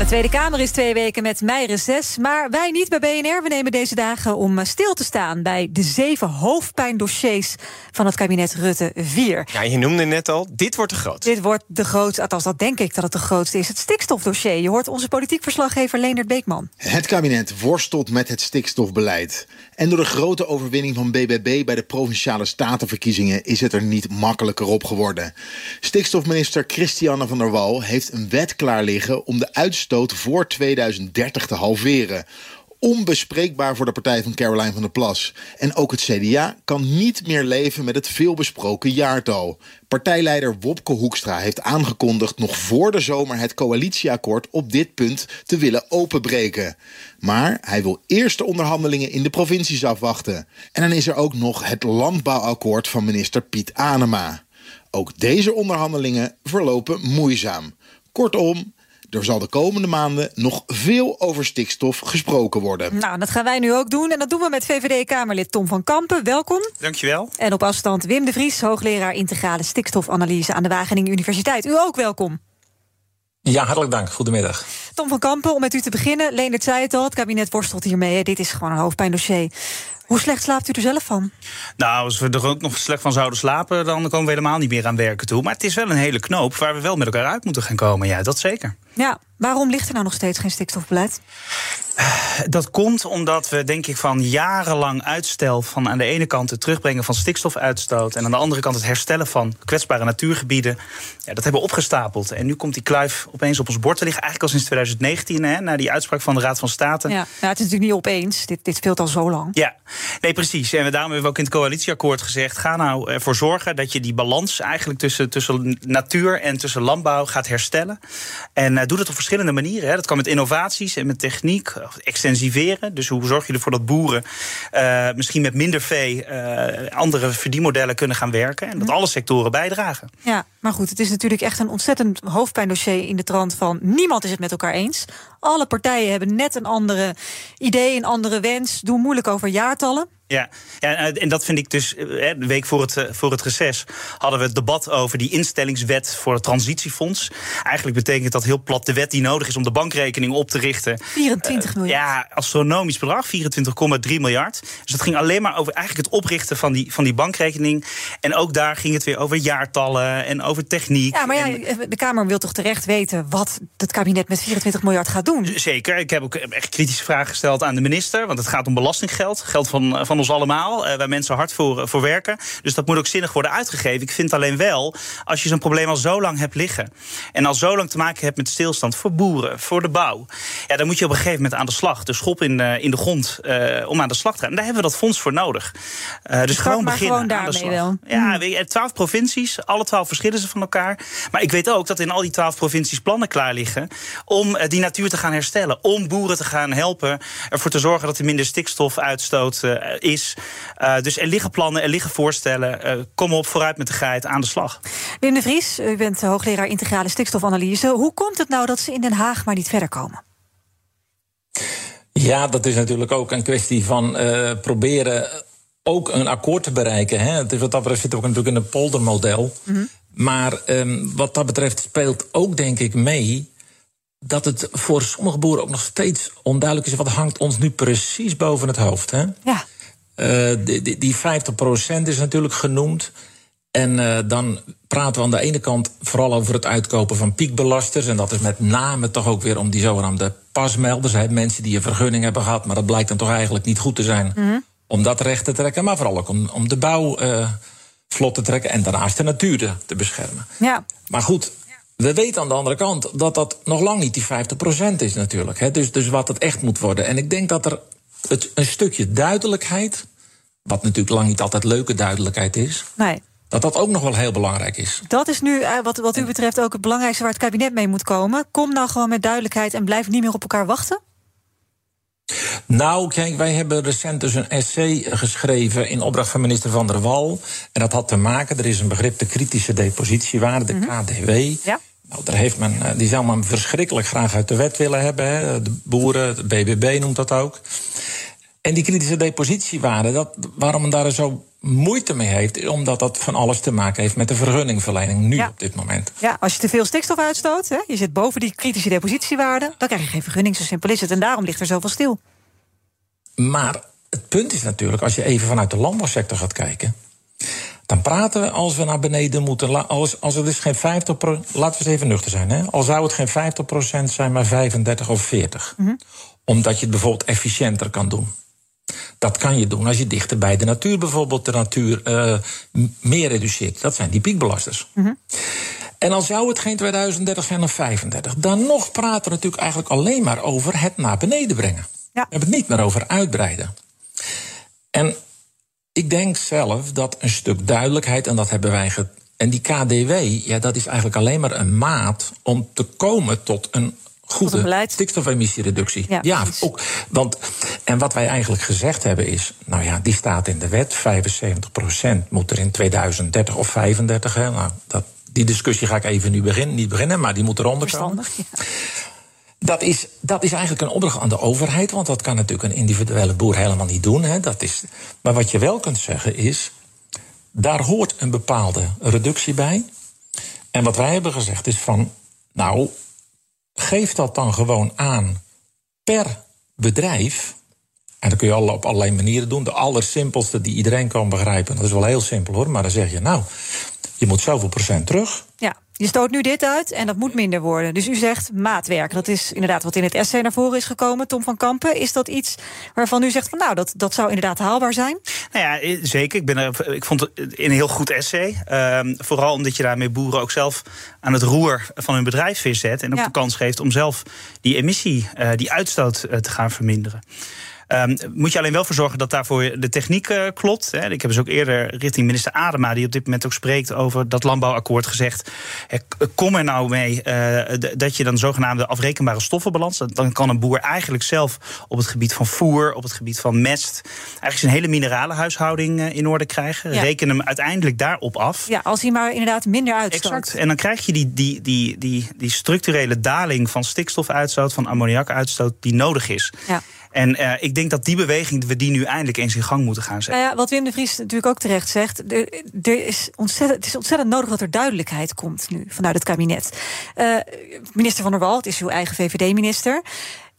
De Tweede Kamer is twee weken met mei reces. Maar wij niet bij BNR. We nemen deze dagen om eh, stil te staan bij de zeven hoofdpijndossiers van het kabinet Rutte 4. Ja, je noemde net al, dit wordt de grootste. Dit wordt de grootste, althans dat denk ik dat het de grootste is. Het stikstofdossier. Je hoort onze politiek verslaggever Leonard Beekman. Het kabinet worstelt met het stikstofbeleid. En door de grote overwinning van BBB bij de provinciale statenverkiezingen is het er niet makkelijker op geworden. Stikstofminister Christiane van der Wal heeft een wet klaar liggen om de uitstoot voor 2030 te halveren. Onbespreekbaar voor de partij van Caroline van der Plas. En ook het CDA kan niet meer leven met het veelbesproken jaartal. Partijleider Wopke Hoekstra heeft aangekondigd nog voor de zomer het coalitieakkoord op dit punt te willen openbreken. Maar hij wil eerst de onderhandelingen in de provincies afwachten. En dan is er ook nog het landbouwakkoord van minister Piet Anema. Ook deze onderhandelingen verlopen moeizaam. Kortom, er zal de komende maanden nog veel over stikstof gesproken worden. Nou, dat gaan wij nu ook doen. En dat doen we met VVD-Kamerlid Tom van Kampen. Welkom. Dankjewel. En op afstand Wim de Vries, hoogleraar integrale stikstofanalyse aan de Wageningen Universiteit. U ook welkom. Ja, hartelijk dank. Goedemiddag. Tom van Kampen, om met u te beginnen. Leendert zei het al, het kabinet worstelt hiermee. Dit is gewoon een hoofdpijndossier. Hoe slecht slaapt u er zelf van? Nou, als we er ook nog slecht van zouden slapen, dan komen we helemaal niet meer aan werken toe. Maar het is wel een hele knoop waar we wel met elkaar uit moeten gaan komen. Ja, dat zeker. Ja, waarom ligt er nou nog steeds geen stikstofbeleid? Dat komt omdat we, denk ik, van jarenlang uitstel van aan de ene kant het terugbrengen van stikstofuitstoot en aan de andere kant het herstellen van kwetsbare natuurgebieden, ja, dat hebben we opgestapeld. En nu komt die kluif opeens op ons bord te liggen, eigenlijk al sinds 2019, hè, na die uitspraak van de Raad van State. Ja, nou, het is natuurlijk niet opeens. Dit, dit speelt al zo lang. Ja, nee, precies. En daarom hebben we ook in het coalitieakkoord gezegd: ga nou ervoor zorgen dat je die balans eigenlijk tussen, tussen natuur en tussen landbouw gaat herstellen. En uh, doe dat op verschillende manieren. Hè. Dat kan met innovaties en met techniek, extensiveren. Dus hoe zorg je ervoor dat boeren uh, misschien met minder vee uh, andere verdienmodellen kunnen gaan werken. En dat alle sectoren bijdragen. Ja, maar goed, het is natuurlijk echt een ontzettend hoofdpijndossier in de trant van niemand is het met elkaar eens. Alle partijen hebben net een andere idee, een andere wens, doen moeilijk over jaartallen. Ja. ja, en dat vind ik dus. De week voor het, voor het reces hadden we het debat over die instellingswet voor het transitiefonds. Eigenlijk betekent dat heel plat de wet die nodig is om de bankrekening op te richten. 24 miljard. Ja, astronomisch bedrag, 24,3 miljard. Dus dat ging alleen maar over eigenlijk het oprichten van die, van die bankrekening. En ook daar ging het weer over jaartallen en over techniek. Ja, maar ja, de Kamer wil toch terecht weten wat het kabinet met 24 miljard gaat doen? Zeker. Ik heb ook echt kritische vragen gesteld aan de minister. Want het gaat om belastinggeld. Geld van, van ons allemaal, uh, waar mensen hard voor, voor werken. Dus dat moet ook zinnig worden uitgegeven. Ik vind alleen wel, als je zo'n probleem al zo lang hebt liggen... en al zo lang te maken hebt met stilstand voor boeren, voor de bouw... Ja, dan moet je op een gegeven moment aan de slag. De schop in, uh, in de grond uh, om aan de slag te gaan. En daar hebben we dat fonds voor nodig. dus gewoon beginnen gewoon aan de slag. Wel. Ja, je, twaalf provincies, alle twaalf verschillen ze van elkaar. Maar ik weet ook dat in al die twaalf provincies plannen klaar liggen... om die natuur te gaan herstellen, om boeren te gaan helpen... ervoor te zorgen dat er minder stikstofuitstoot is... Uh, dus er liggen plannen, er liggen voorstellen. Uh, kom op, vooruit met de geit, aan de slag. Wim de Vries, u bent hoogleraar integrale stikstofanalyse. Hoe komt het nou dat ze in Den Haag maar niet verder komen? Ja, dat is natuurlijk ook een kwestie van uh, proberen ook een akkoord te bereiken. Hè. Het is wat dat betreft zit ook natuurlijk in een poldermodel. Mm -hmm. Maar um, wat dat betreft speelt ook, denk ik, mee dat het voor sommige boeren ook nog steeds onduidelijk is... wat hangt ons nu precies boven het hoofd. Hè? Ja. Uh, die, die, die 50% is natuurlijk genoemd. En uh, dan praten we aan de ene kant vooral over het uitkopen van piekbelasters. En dat is met name toch ook weer om die zogenaamde pasmelders. Hè, mensen die een vergunning hebben gehad, maar dat blijkt dan toch eigenlijk niet goed te zijn. Mm -hmm. Om dat recht te trekken, maar vooral ook om, om de bouw uh, vlot te trekken. En daarnaast de natuur te, te beschermen. Ja. Maar goed, we weten aan de andere kant dat dat nog lang niet die 50% is natuurlijk. Hè. Dus, dus wat het echt moet worden. En ik denk dat er het, een stukje duidelijkheid, wat natuurlijk lang niet altijd leuke duidelijkheid is. Nee. Dat dat ook nog wel heel belangrijk is. Dat is nu, uh, wat, wat u betreft, ook het belangrijkste waar het kabinet mee moet komen. Kom nou gewoon met duidelijkheid en blijf niet meer op elkaar wachten. Nou, kijk, wij hebben recent dus een essay geschreven in opdracht van minister Van der Wal. En dat had te maken, er is een begrip de kritische depositiewaarde, de KDW. Ja. Nou, daar heeft men, eh, die zou men verschrikkelijk graag uit de wet willen hebben. Hè. De boeren, de BBB noemt dat ook. En die kritische depositiewaarde, dat, waarom men daar zo moeite mee heeft, is omdat dat van alles te maken heeft met de vergunningverlening nu Ja. op dit moment. Ja, als je te veel stikstof uitstoot, hè, je zit boven die kritische depositiewaarde, dan krijg je geen vergunning. Zo simpel is het. En daarom ligt er zoveel stil. Maar het punt is natuurlijk, als je even vanuit de landbouwsector gaat kijken. Dan praten we als we naar beneden moeten. Als, als het dus geen 50 Laten we eens even nuchter zijn. Hè? Al zou het geen 50% zijn, maar 35 of 40. Omdat je het bijvoorbeeld efficiënter kan doen. Dat kan je doen als je dichter bij de natuur bijvoorbeeld de natuur eh, meer reduceert. Dat zijn die piekbelasters. En al zou het geen 2030 zijn of 35, dan nog praten we natuurlijk eigenlijk alleen maar over het naar beneden brengen. Ja. We hebben het niet meer over uitbreiden. En ik denk zelf dat een stuk duidelijkheid, en dat hebben wij. En die KDW, ja, dat is eigenlijk alleen maar een maat om te komen tot een goede stikstofemissiereductie. Ja, precies. ook. Want, en wat wij eigenlijk gezegd hebben is, nou ja, die staat in de wet, 75% moet er in 2030 of 35. Hè, nou, dat, die discussie ga ik even nu beginnen, niet beginnen, maar die moet eronder komen. Ja. Dat is, dat is eigenlijk een opdracht aan de overheid, want dat kan natuurlijk een individuele boer helemaal niet doen. Hè. Dat is, maar wat je wel kunt zeggen is, daar hoort een bepaalde reductie bij. En wat wij hebben gezegd is van, nou, geef dat dan gewoon aan per bedrijf. En dat kun je op allerlei manieren doen. De allersimpelste die iedereen kan begrijpen. Dat is wel heel simpel hoor. Maar dan zeg je, nou, je moet zoveel procent terug. Ja, je stoot nu dit uit en dat moet minder worden. Dus u zegt maatwerk. Dat is inderdaad wat in het essay naar voren is gekomen, Tom van Kampen. Is dat iets waarvan u zegt van nou, dat, dat zou inderdaad haalbaar zijn? Nou ja, zeker. Ik, ben er, ik vond het een heel goed essay. Ehm, vooral omdat je daarmee boeren ook zelf aan het roer van hun bedrijf weer zet. En ook Ja. de kans geeft om zelf die emissie, eh, die uitstoot eh, te gaan verminderen. Ehm, moet je alleen wel voor zorgen dat daarvoor de techniek eh, klopt. Hè. Ik heb dus ook eerder richting minister Adema, die op dit moment ook spreekt over dat landbouwakkoord, gezegd: kom er nou mee eh, dat je dan zogenaamde afrekenbare stoffenbalans. Dan kan een boer eigenlijk zelf op het gebied van voer, op het gebied van mest, eigenlijk zijn hele mineralenhuishouding eh, in orde krijgen. Ja. Reken hem uiteindelijk daarop af. Ja, als hij maar inderdaad minder uitstoot. Exact. En dan krijg je die, die, die, die, die structurele daling van stikstofuitstoot, van ammoniakuitstoot, die nodig is. Ja. En eh, ik denk dat die beweging, we die nu eindelijk eens in gang moeten gaan zetten. Nou ja, wat Wim de Vries natuurlijk ook terecht zegt. Er, is ontzettend, het is ontzettend nodig dat er duidelijkheid komt nu vanuit het kabinet. Eh, minister van der Wal, is uw eigen VVD-minister.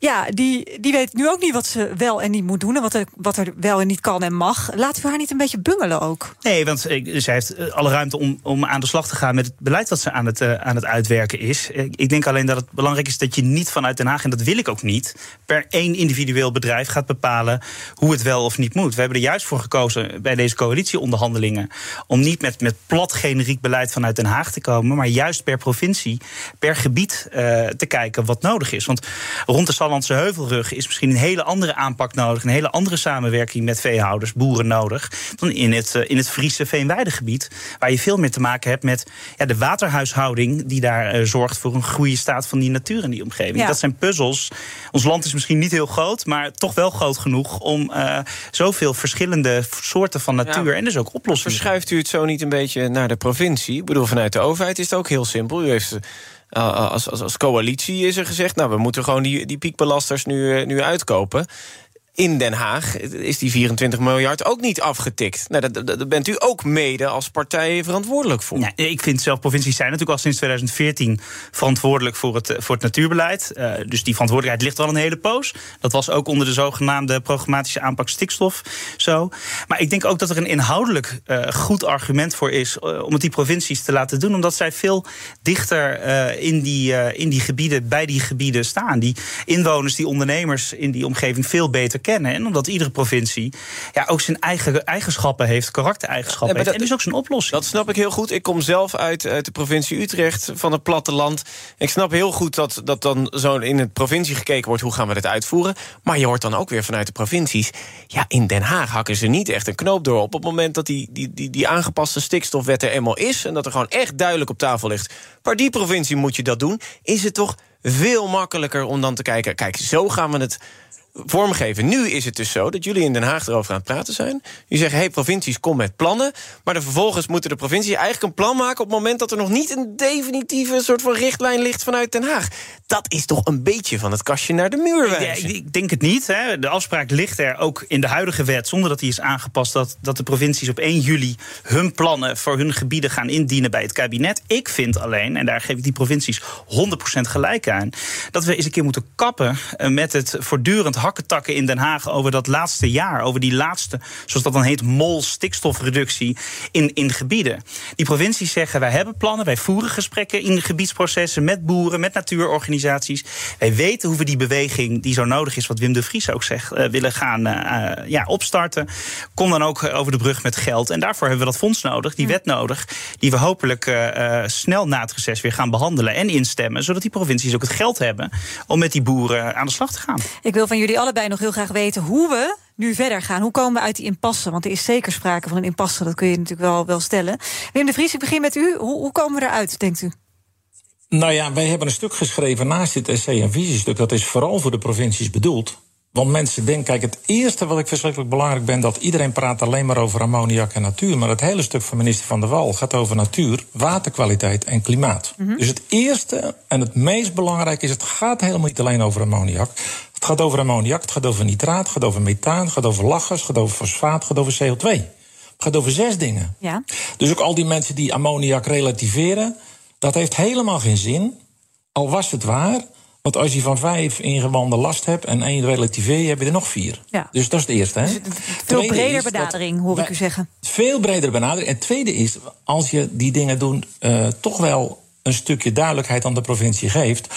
Ja, die, die weet nu ook niet wat ze wel en niet moet doen. En wat er, wat er wel en niet kan en mag. Laten we haar niet een beetje bungelen ook. Nee, want zij heeft eh, alle ruimte om, om aan de slag te gaan met het beleid wat ze aan het, eh, aan het uitwerken is. Ik denk alleen dat het belangrijk is dat je niet vanuit Den Haag, en dat wil ik ook niet, per één individueel bedrijf gaat bepalen hoe het wel of niet moet. We hebben er juist voor gekozen bij deze coalitieonderhandelingen om niet met, met plat generiek beleid vanuit Den Haag te komen, maar juist per provincie, per gebied eh, te kijken wat nodig is. Want rond de Sallandse Heuvelrug is misschien een hele andere aanpak nodig, een hele andere samenwerking met veehouders, boeren nodig, dan in het, eh, in het Friese Veenweidegebied, waar je veel meer te maken hebt met ja, de waterhuishouding die daar eh, zorgt voor een goede staat van die natuur in die omgeving. Ja. Dat zijn puzzels. Ons land is misschien niet heel groot, maar toch wel groot genoeg om eh, zoveel verschillende soorten van natuur Ja. en dus ook oplossingen. Verschuift u het zo niet een beetje naar de provincie? Ik bedoel, vanuit de overheid is het ook heel simpel. U heeft, als, als, als coalitie is er gezegd... nou, we moeten gewoon die, die piekbelasters nu, eh, nu uitkopen. In Den Haag is die 24 miljard ook niet afgetikt. Nou, daar- bent u ook mede als partij verantwoordelijk voor. Ik vind zelf, provincies zijn natuurlijk al sinds 2014 verantwoordelijk voor het, voor het natuurbeleid. Eh, dus die verantwoordelijkheid ligt al een hele poos. Dat was ook onder de zogenaamde programmatische aanpak stikstof zo. Maar ik denk ook dat er een inhoudelijk eh, goed argument voor is eh, om het die provincies te laten doen. Omdat zij veel dichter in, die, in die gebieden, bij die gebieden staan. Die inwoners, die ondernemers in die omgeving veel beter En omdat iedere provincie ja, ook zijn eigen eigenschappen heeft, karaktereigenschappen Ja, heeft. En dus ook zijn oplossing. Dat snap ik heel goed. Ik kom zelf uit, uit de provincie Utrecht, van het platteland. Ik snap heel goed dat, dat dan zo in het provincie gekeken wordt... hoe gaan we dit uitvoeren. Maar je hoort dan ook weer vanuit de provincies... ja, in Den Haag hakken ze niet echt een knoop door op... op het moment dat die, die, die, die aangepaste stikstofwet er eenmaal is... en dat er gewoon echt duidelijk op tafel ligt... per die provincie moet je dat doen... is het toch veel makkelijker om dan te kijken... kijk, zo gaan we het vormgeven. Nu is het dus zo dat jullie in Den Haag erover aan het praten zijn. Jullie zeggen, hey, provincies, kom met plannen. Maar dan vervolgens moeten de provincies eigenlijk een plan maken... op het moment dat er nog niet een definitieve soort van richtlijn ligt vanuit Den Haag. Dat is toch een beetje van het kastje naar de muur wijzen. Ik, ik denk het niet. Hè. De afspraak ligt er ook in de huidige wet... zonder dat die is aangepast... dat, dat de provincies op 1 juli hun plannen voor hun gebieden gaan indienen bij het kabinet. Ik vind alleen, en daar geef ik die provincies 100% gelijk aan... dat we eens een keer moeten kappen eh, met het voortdurend hakketakken in Den Haag... over dat laatste jaar, over die laatste, zoals dat dan heet... mol stikstofreductie in, in gebieden. Die provincies zeggen, wij hebben plannen, wij voeren gesprekken... in gebiedsprocessen met boeren, met natuurorganisaties. Wij weten hoe we die beweging die zo nodig is... wat Wim de Vries ook zegt, uh, willen gaan uh, ja, opstarten. Kom dan ook over de brug met geld. En daarvoor hebben we dat fonds nodig, die wet nodig... die we hopelijk uh, snel na het reces weer gaan behandelen en instemmen... zodat die provincies ook het geld hebben om met die boeren aan de slag te gaan. Ik wil van jullie allebei nog heel graag weten hoe we nu verder gaan. Hoe komen we uit die impasse? Want er is zeker sprake van een impasse, dat kun je natuurlijk wel, wel stellen. Wim de Vries, ik begin met u. Hoe, hoe komen we eruit, denkt u? Nou ja, wij hebben een stuk geschreven naast dit essay en visiestuk. Dat is vooral voor de provincies bedoeld. Want mensen denken, kijk, het eerste wat ik verschrikkelijk belangrijk ben... dat iedereen praat alleen maar over ammoniak en natuur... maar het hele stuk van minister Van der Wal gaat over natuur, waterkwaliteit en klimaat. Mm -hmm. Dus het eerste en het meest belangrijke is... het gaat helemaal niet alleen over ammoniak. Het gaat over ammoniak, het gaat over nitraat, het gaat over methaan... het gaat over lachgas, het gaat over fosfaat, het gaat over CO2. Het gaat over zes dingen. Ja. Dus ook al die mensen die ammoniak relativeren... dat heeft helemaal geen zin, al was het waar... Want als je van vijf ingewanden last hebt en één relativeer, heb je er nog vier. Ja. Dus dat is het eerste. Hè? Dus veel breder benadering, hoor ik u zeggen. Veel breder benadering. En het tweede is, als je die dingen doet, uh, toch wel een stukje duidelijkheid aan de provincie geeft.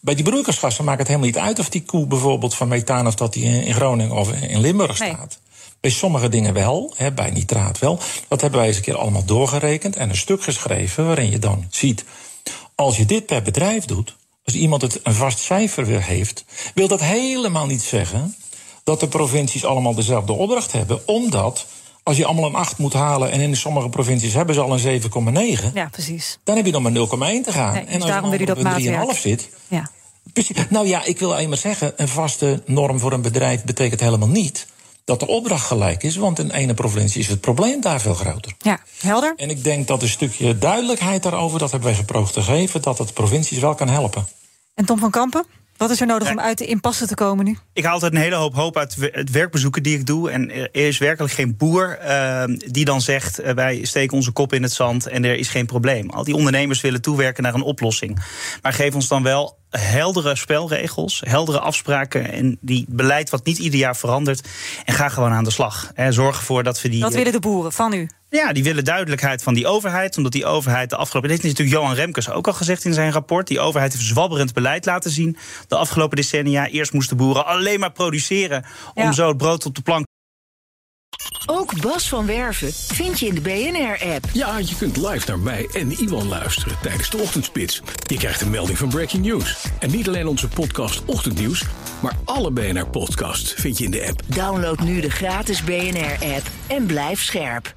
Bij die broeikasgassen maakt het helemaal niet uit of die koe bijvoorbeeld van methaan of dat die in Groningen of in Limburg staat. Nee. Bij sommige dingen wel, hè, bij nitraat wel. Dat hebben wij eens een keer allemaal doorgerekend en een stuk geschreven waarin je dan ziet. Als je dit per bedrijf doet, als iemand het een vast cijfer weer heeft, wil dat helemaal niet zeggen dat de provincies allemaal dezelfde opdracht hebben, omdat als je allemaal een 8 moet halen en in sommige provincies hebben ze al een 7,9. Ja, precies. Dan heb je nog maar 0,1 te gaan. Nee, dus en als daarom dat op een 3,5 zit. Ja. Precies. Nou ja, ik wil alleen maar zeggen, een vaste norm voor een bedrijf betekent helemaal niet dat de opdracht gelijk is, want in ene provincie is het probleem daar veel groter. Ja, helder. En ik denk dat een stukje duidelijkheid daarover, dat hebben wij geprobeerd te geven, dat het provincies wel kan helpen. En Tom van Kampen? Wat is er nodig om uit de impasse te komen nu? Ik haal altijd een hele hoop hoop uit het werkbezoeken die ik doe. En er is werkelijk geen boer uh, die dan zegt: uh, wij steken onze kop in het zand en er is geen probleem. Al die ondernemers willen toewerken naar een oplossing. Maar geef ons dan wel heldere spelregels, heldere afspraken en die beleid wat niet ieder jaar verandert. En ga gewoon aan de slag. Hè. Zorg ervoor dat we die. Wat willen de boeren van u? Ja, die willen duidelijkheid van die overheid. Omdat die overheid de afgelopen. Dat heeft natuurlijk Johan Remkes ook al gezegd in zijn rapport. Die overheid heeft zwabberend beleid laten zien. De afgelopen decennia. Eerst moesten boeren alleen maar produceren. om ja. zo het brood op de plank. Ook Bas van Werven vind je in de BNR-app. Ja, je kunt live naar mij en Iwan luisteren tijdens de ochtendspits. Je krijgt een melding van Breaking News. En niet alleen onze podcast Ochtendnieuws, maar alle BNR-podcasts vind je in de app. Download nu de gratis BNR-app en blijf scherp.